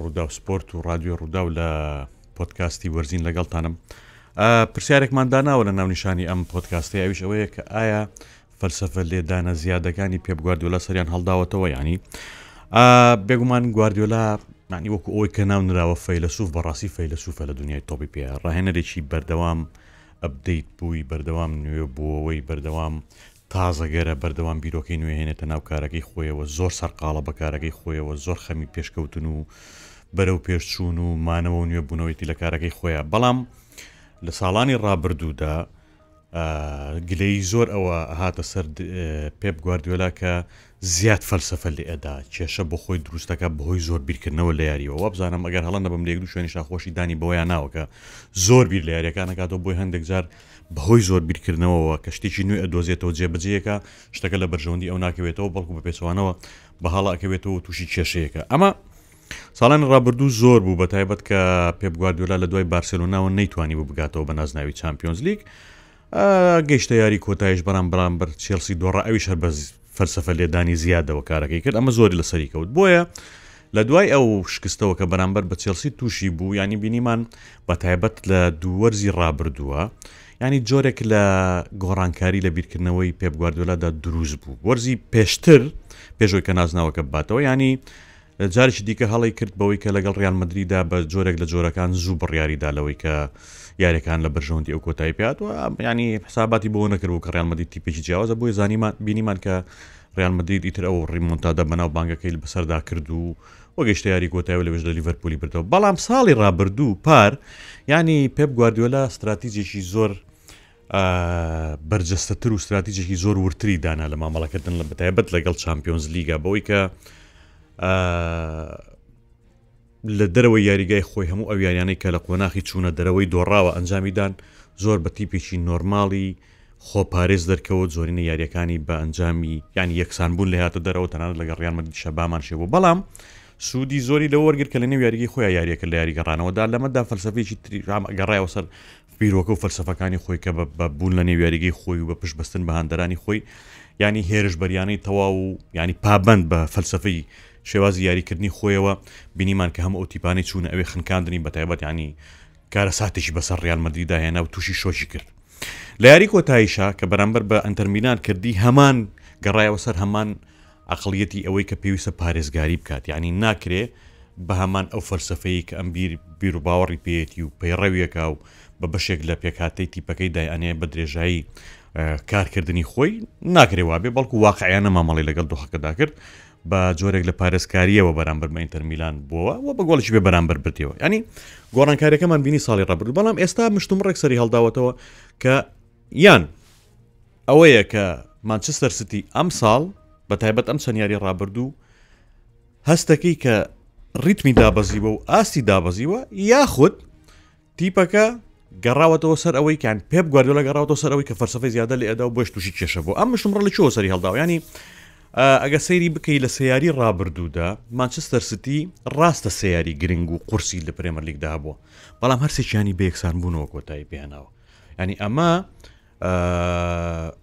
ڕووداو سپۆرت و ڕادیۆ ڕووداو لە پۆتکاستی وەرزین لەگەڵتانم پرسیارێکمان داناوە لە ناونیشانی ئەم پۆتکاستی ئەوش ئەوەیە کە ئایا فەلسفە لێدانە زیادەکانی پێبگواردیۆلا سەریان هەڵداوەتەوە ینی بێگومان گواردیۆلا نانی وەکو ئەوەی کە ناو نراوە فەیلسوف بەڕاستی فەیلسوفە لە دنیای تۆپی پێ ڕاهێنەرێکی بەردەوام ئەبدەیت بووی بەردەوام نوێ بووەوەی بەردەوام تازەگەرە بەردەوام بیرۆکەی نوێ هێنێتە ناو کارەکەی خۆیەوە زۆر سەرقاڵە بە کارەکەی خۆیەوە زۆر خەمی پێشکەوتن و بەرەو پێشچوون و مانەوە و نوێ بوونەوەیتی لە کارەکەی خۆیان بەڵام لە ساڵانی ڕابردوودا گلەی زۆر ئەوە هاتە سەر پێپ گواردوێلا کە زیاد فەلسەفە لئدا کێشە بۆخۆی دروست دەکا بەهۆی زۆر بیرکردنەوە لە یاریەوە وابزانم ئەگەر هەڵە نەبم لە یەک دوو شوێنیشا خۆشی دانی بەوەیا ناوە کە زۆر بیر لە یاریەکان نەکاتەوە بۆی هەندێک جار بەهۆی زۆر بیرکردنەوەوە کە شتێکی نوێ ئەدۆزێتەوە جێبەجێیەکە شتەکە لە بەرژەوەندی ئەو ناکەوێتەوە بەڵکو بە پێچەوانەوە بە هەڵە ئەکەوێتەوە تووشی کێشەیەکە ئەمە ساڵانی ڕابردوو زۆر بوو بە تایبەت کە پێبگواردیۆلا لە دوای بارسلۆناوە نەیتوانی بوو بگاتەوە بە نازناوی چمپیۆنز لیگ گەیشتە یاری کۆتایش بەرام بەرامبەر چێڵسی دۆڕا ئەویش هەر بە فەلسەفە لێدانی زیادەوە کارەکەی کرد ئەمە زۆری لەسەری کەوت بۆیە لە دوای ئەو شکستەوە کە بەرامبەر بە چێڵسی تووشی بوو ینی بینیمان بە تایبەت لە دووەرزی ڕابردووە ینی جۆرێک لە گۆڕانکاری لە بیرکردنەوەی پێبگواردولادا دروست بوو وەرزی پێشتر پێشۆی کە نازناوەکە باتەوە ینی جارێکی دیکە هەڵەی کرد بەوەی کە لەگەڵ ریال مەدریددا بە جۆرێک لە جۆرەکان زوو بڕیاریدا لەوەی کە یاریەکان لە بەرژەوەندی ئەو کۆتایی پێات و ینی حساباتی بۆ نەکردبوو کە ریال مەدید تیپێکی جیاوازە بۆی زانیمان بینیمان کە ریال مەدید ئیتر ئەو ڕیمونتادا بەناو بانگەکەی بەسەردا کرد و وەگەشتە یاری کۆتایەوە لە وێژدە لیڤەرپولی بردەوە بەڵام ساڵی ڕابردوو پار ینی پێپ گواردیۆلا استراتیجێکی زۆر بەرجەستەتر و ستراتیجێکی زۆر وردتری دانا لە مامەڵەکردن لە بەتایبەت لەگەڵ چمپیۆنز لیگا بەوەی کە لە دەرەوەی یاریگای خۆی هەموو ئەو یاریانەی کە لە قۆناخی چوونە دەرەوەی دۆڕاوە ئەنجامیدان زۆر بە تیپێکی نۆرماڵی خۆ پارێز دەرکەوت زۆرینە یاریەکانی بە ئەنجامی یان یەکسان بوون لە هاتە دەرەوە تەنان لەگە ڕیانمەدی شەبامان شێ بۆ بەڵام سوودی زۆری لە وەرگر کە لە نێو یاریگەی خۆیان یاریەکە لە یاریگەڕانەوەدا لەمەدا فەلسفێکی تریام گەڕایەوە سەر بیرۆکە و فەلسەفەکانی خۆی کە بە بوون لە نێو یاریگەی خۆی و بە پشت بەستن بە هاندەرانی خۆی ینی هێرشبەریانەی تەواو و ینی پابند بە فەلسەفەی شێوازی یاریکردنی خۆیەوە بینیمان کە هەم ئەو تیپانی چوونە ئەوێ خنکاندنی بە تایبەت ینی کارە ساتێکی بەسەر ڕیال مەدریدا هێنا و تووشی شۆکی کرد لە یاری کۆتاییشا کە بەرامبەر بە ئەتەرمینان کردی هەمان گەڕایەوە سەر هەمان عەقڵیەتی ئەوەی کە پێویستە پارێزگاری بکات یەعنی ناکرێ بەهەمان ئەو فەلسەفەی کە ئەم بیر بیروباوەڕی پێیەتی و پەیڕەویەکا و بە بەشێک لە پێکهاتەی تیپەکەی دای ئەنێ بە درێژایی کارکردنی خۆی ناکرێ وابێ بەڵکو واقعیانە مامەڵی لەگەڵ دۆخەکەدا کرد بە جۆرێک لە پارێزکاریەوە بەرامبەر بە ئینتەرمیلان بووەوە و بە گۆڵی بێ بەرامبەر بردیەوە ینی گۆڕانکاریەکەمان بینی ساڵی ڕەبرد بەڵام ئێستا مشتومڕێک سەری هەڵداوەتەوە کە یان ئەوەیە کە مانچستەر سیتی ئەمساڵ بە تایبەت ئەم چەند یاری ڕابردوو هەستەکەی کە ڕیتمی دابەزیوە و ئاستی دابەزیوە یاخود تیپەکە گەڕاوەتەوە سەر ئەوەی کان پێ گواردۆ لە گەڕاوەوە سەر ئەوەی کە فەرسەفی زیادە لە ئەدا و بۆش تووشی کێشە بۆ ئەم مشم ڕڵی چۆ سەری هەڵداوە ینی ئەگە سەیری بکەی لە سیاری ڕابردوودا مانچستەر ستی ڕاستە سیاری گرنگ و قورسی لە پرێمەرلیکدا بووە بەڵام هەرسێکیانی بەیەکسان بوونەوە کۆتایی پێێناوە ینی ئەمە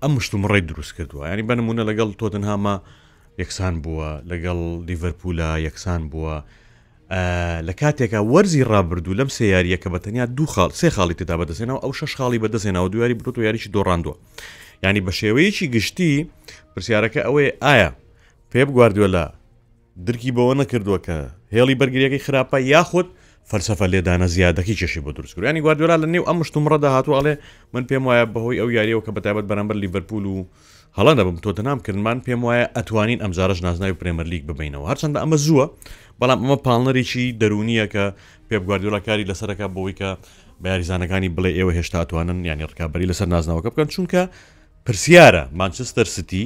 ئەم مشتومڕی دروست کردووە ینی بە نمونە لەگەڵ تۆتنهاما یەکسان بووە لەگەڵ لیڤەرپولا یەکسان بووە لە کاتێکا وەرزی ڕابردوو لەم سێ یاریە کە بە تەنیا دوو خاڵ سێ خاڵی تدا بەدەستێنەوە ئەو شش خاڵی بەدەستێنەوە دویاری بۆ تۆ یاریی دۆڕاندووە ینی بە شێوەیەکی گشتی پرسیارەکە ئەوەیە ئایا پێ بگواردووە لە درکی بەوە نەکردووە کە هێڵی بەرگریەکەی خراپە یاخود فەلسفە لێدانە زیادەکی کێشی بۆ دروست کرانی گواردیۆلا لە نێو ئەم مشتومڕەدا هاتوواڵێ من پێم وایە بەهۆی ئەو یاریەوە کە بەتابەت بەرامبەر لیڤەرپول و هەڵە نەبم تۆتە نام کردمان پێم وایە ئەتوانین ئەم جارش نازناوی پرێمەرلیک ببینەوە هەرچەندە ئەمە زووە بەڵام ئەمە پاڵنەرێکی دەرونیە کە پێ گواردیۆلا کاری لەسەرەکە بۆی کە بەیاریزانەکانی بڵێ ئێوە هێشتا توانن ینی ڕکابی لەسەر نازناوەکە بکەن چونکە پرسیارە مانچستەر ستی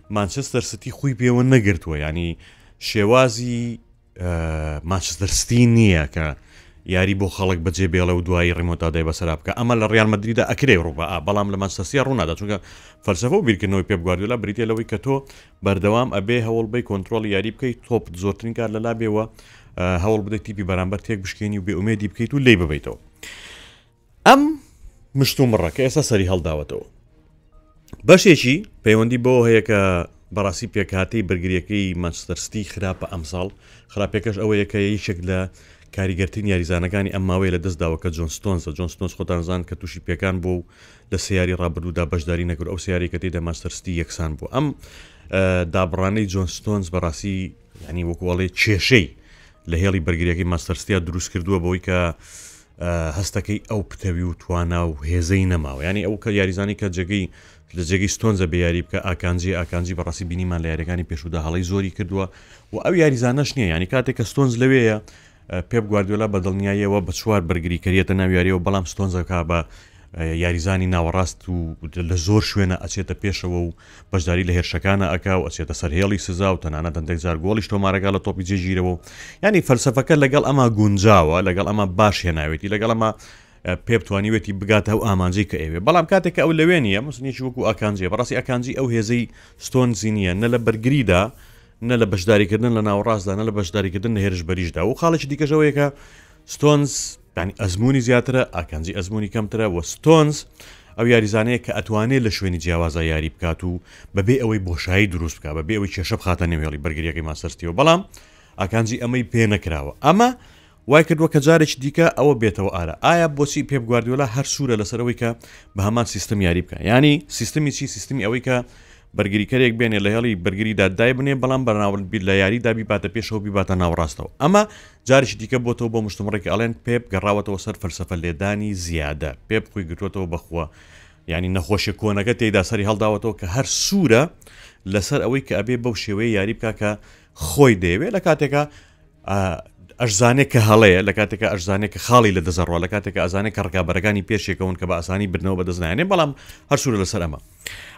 مانچستەر ستی خوی پێوە نەگرتووە ینی شێوازی مانچستەر ستی نییە کە یاری بۆ خەڵک بەجێ بێڵە و دوایی ڕمۆتادای بەسرا بکە ئەمە لە ڕیال مدریدا ئەکرێ ڕوبە بەڵام لە مانسەسیە ڕوونادا چونکە فەرسەفە و بیرکردنەوەی پێ بگواردولا بریتە لەوەی کە تۆ بەردەوام ئەبێ هەوڵ بی کۆنتترۆل یاری بکەیت تۆپ زۆرترین کار لەلا بێەوە هەوڵ بدەیت تیپی بەرامبەر تێک بشکێنی و بێ ئومێدی بکەیت و لی ببیتەوە ئەم مشتومڕە کە ئێستا سەری هەڵداوەتەوە بەشێکی پەیوەندی بۆ هەیە کە بەڕاستی پێکهاتەی بەرگریەکەی مانچستەرستی خراپە ئەمساڵ خراپەکەش ئەوە یەکە یەکێک لە کاریگەرترین یاریزانەکانی ئەم ماوەیە لە دەستداوە کە جۆنستۆنز و جۆنستۆنس خۆتانزان کە تووشی پێکان بوو و لە سیاری ڕابردوودا بەشداری نەکرد ئەو سیاری کە تێدا ماستەرستی یەکسان بوو ئەم دابڕانەی جۆنستۆنز بەڕاستی ینی وەکوڵێ کێشەی لە هێڵی بەرگریەکەی ماستەرستیا دروست کردووە بەوەی کە هەستەکەی ئەو پتەوی و توانا و هێزەی نەماوە یانی ئەو کە یاریزانی کە جێگەی لە جێگەی ستۆنزە بە یاری بکە ئاکانجی ئاکانجی بەڕاستی بینیمان لە یاریەکانی پێشودا هەڵی زۆری کردووە و ئەو یاریزانەش نییە ینی کاتێک کە ستۆنز لەوەیە پێ گواردیۆلا بە دڵنیاییەوە بە چوار بەرگری کەریەتە ناویاریەوە بەڵام ستۆنزەکە بە یاریزانی ناوەڕاست و لە زۆر شوێنە ئەچێتە پێشەوە و بەشداری لە هێرشەکانە ئەکا و ئەچێتە سەر هێڵی سزا و تەنانە دەندێک جار گۆڵیش تۆمارەکە لە تۆپی جێگیرەوە و ینی فەلسفەکە لەگەڵ ئەما گونجاوە لەگەڵ ئەمە باش هێناوێتی لەگەڵ ئەمە پێ بتوانیوێتی بگاتە ئەو ئامانجی کە ئەوێ بەڵام کاتێکە ئەو لەوێ نیە مسنیش وەکو ئاکانجیە بەڕاستی ئەکانجی ئەو هێزەی ستۆن زیینە نە لە بەرگریدا نە لە بەشداریکردن لە ناوەڕاستدا نە لە بەشداریکردن لە هێرش بەریشدا و خاڵێکی دیکەشەوەیەکە ستۆنز یانی ئەزموونی زیاترە، ئاکانجی ئەزموونی کەمترە و ستۆنز ئەو یاریزانەیە کە ئەتوانێت لە شوێنی جیاوازا یاری بکات و بەبێ ئەوەی بۆشایی دروست بکات، بەبێ ئەوەی کێشە بخاتە نێو هێڵی بەرگرییەکەی مانچستەر سیتییەوە، بەڵام ئاکانجی ئەمەی پێ نەکراوە، ئەمە وایکردووە کە جارێکی دیکە ئەوە بێتەوە ئارا، ئایا بۆچی پێپ گواردیۆلا هەر سوورە لەسەر ئەوەی کە بە هەمان سیستم یاری بکات، یانی سیستمی چی، سیستمی ئەوەی کە بەرگریکەرێک بێنێ لە هێڵی بەرگریدا دایبنێ بەڵام بەرناورد بیر لە یاریدا بیباتە پێشەوە بیباتە ناوڕاستەوە ئەمە جاریش دیکە بۆتەوە بۆ مشتمڕێکی ئەڵێن پێپ گەڕاوەتەوە سەر فەلسفە لێدانی زیادە پێپ خۆی گرتوەتەوە بەخووە ینی نەخۆشی کۆنەکە تێدا سەری هەڵداوەتەوە کە هەر سوورە لەسەر ئەوەی کە ئەبێ بەو شێوەیە یاری بکە کە خۆی دەیەوێت لە کاتێکە ئەشزانێ کە هەڵەیە لە کاتێکە ئەشزانێک کە خاڵی لە دەزەڕوە لە کاتێکە ئەزانێت کە ڕگابەرەکانی پێشێکەون کە بە ئاسانی بنەوە بەدەستنانێ بەڵام هەرسوورە لەسەر ئەمە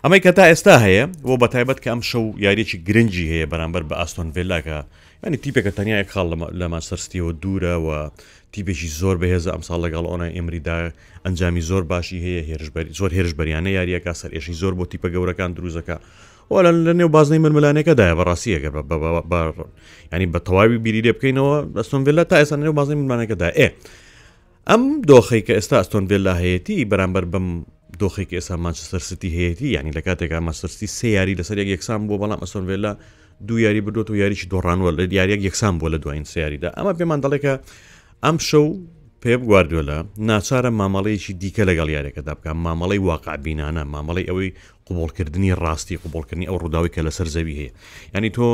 ئەمەی کە تا ئێستا هەیە بۆ بە تایبەت کە ئەم شەو یاریێکی گرنگجی هەیە بەرامبەر بە ئاستۆن ڤێلاکە ینی تیپێکە تەنیا یەک خاڵ لە ماسەرستیەوە دوورە و تیپێکی زۆر بەهێزە ئەمساڵ لەگەڵ ئۆنای ئەمریدا ئەنجامی زۆر باشی هەیە هێرشبەری زۆر هێرش بەریانە یاریەکە سەر ئێشی زۆر بۆ تیپە گەورەکان دروزەکە وەلا لە نێو بازنەی ململانێکەدایە بەڕاستی ئەگەر بە- بە- بە- بە- بە- ینی بە تەواوی بیری لێ بکەینەوە ئەستۆن ڤیلا تا ئێستا لە نێو بازنەی ململانێکەدا ئێ ئەم دۆخەی کە ئێستا ئەستۆن ڤیلا هەیەتی بەرامبەر بەم دۆخی کە ئێستا مانچستەر سیتی هەیەتی ینی لە کاتێکا مەسەرسی سێ یاری لەسەر یەک یەکسان بووە بەڵام ئەستۆن ڤیلا دوو یاری بردووە و یاریی دۆڕانوە لە یاریەک یەکسان بووە لە دوایین سیاریدا ئەمە پێمان دەڵێکە ئەم شەو پێ گواردوێلە ناچارە مامەڵەیەکی دیکە لەگەڵ یارەکەدا بکە مامەڵەی واقعبینانە مامەڵی ئەوەی قبوڵکردنی ڕاستی قبوڵکردنی ئەو ڕووداوی کە لەسەر زەوی هەیە یعنی تۆ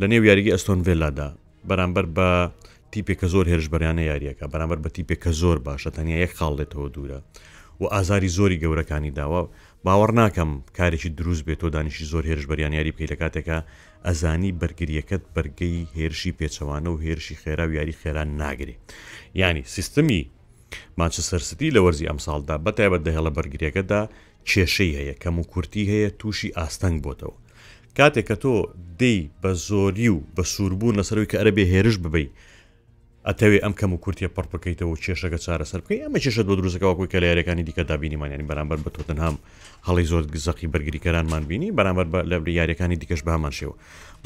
لە نێو یاریگە ئەستۆن ڤێلادا بەرامبەر بە تیپێک کە زۆر هێرش بەریانە یاریەکە بەرامبەر بە تیپێک کە زۆر باشە تەنیا یەک خاڵ لێتەوە دوورە و ئازاری زۆری گەورەکانی داوە باوەڕ ناکەم کارێکی دروست بێت تۆ دانیشی زۆر هێرش بەریان یاری بکەی لە کاتێکە ئەزانی بەرگریەکەت بەرگەی هێرشی پێچەوانە و هێرشی خێرا و یاری خێران ناگری ینی سیستمی ماچە سەرستی لە وەرزی ئەمساڵدا بەتایبەت دەهێڵە بەرگریەکەدا کێشەی هەیە کەم و کورتی هەیە توشی ئاستەنگ بۆتەوە کاتێک کە تۆ دێی بە زۆری و بە سووربوون لەسەرەوەی کە ئەرەێ هێرش ببی ئەتەوێ ئەم کەم و کورتە پڕ بکەیتەوە و کێشەکە چارەسەر بکەی ئەمە کێشت بۆ دروستەکەواکوی کە لە یاریەکانی دیکە دابینیمانیانی بەرامبەر بە تۆتنهام هەڵی زۆر زەقی بەرگریکەرانمان بینی بەرامبەر بە لە یاریەکانی دیکەش بامان شێوە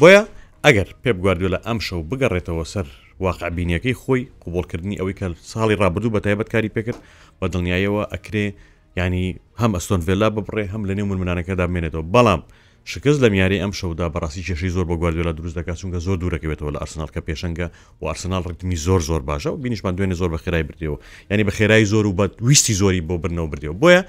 بۆیە ئەگەر پێ بگواردوێ لە ئەم شەو بگەڕێتەوە سەر واقعبینیەکەی خۆی قوبولکردنی ئەوەی کە ساڵی ڕابردوو بە تایبەت کاری پێکرد بە دڵنیایەوە ئەکرێ یانی هەم ئەستۆن ڤێلا ببڕێ هەم لەنێو ململانەکەدا بمێنێتەوە بەڵام شکست لەم یاری ئەم شەودا بەڕاستی کێشەی زۆر بە گواردیۆلا دروست دەکات چونکە زۆر دوورەکەوێتەوە لە ئەرسناڵ کە پێشەنگە و ئەرسناڵ ڕتمی زۆر زۆر باشە و بینیشمان دوێنێ زۆر بە خێرای بردەوە ینی بە خێرای زۆر و بە ویستی زۆری بۆ برنەوە بردەوە بۆیە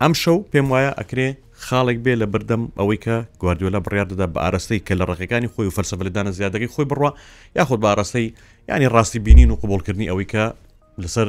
ئەم شەو پێم وایە ئەکرێ خاڵێک بێ لە بەردەم ئەوەی کە گواردیۆلا بڕاردەدا بە ئاراستەی کە لە ڕقەکانی خۆی و فەرسەفلدانە زیادەکەی خۆی بڕە یاخود بە ئاراستەی ینی ڕاستی بینین و قوبولکردنی ئەوەی کە لەسەر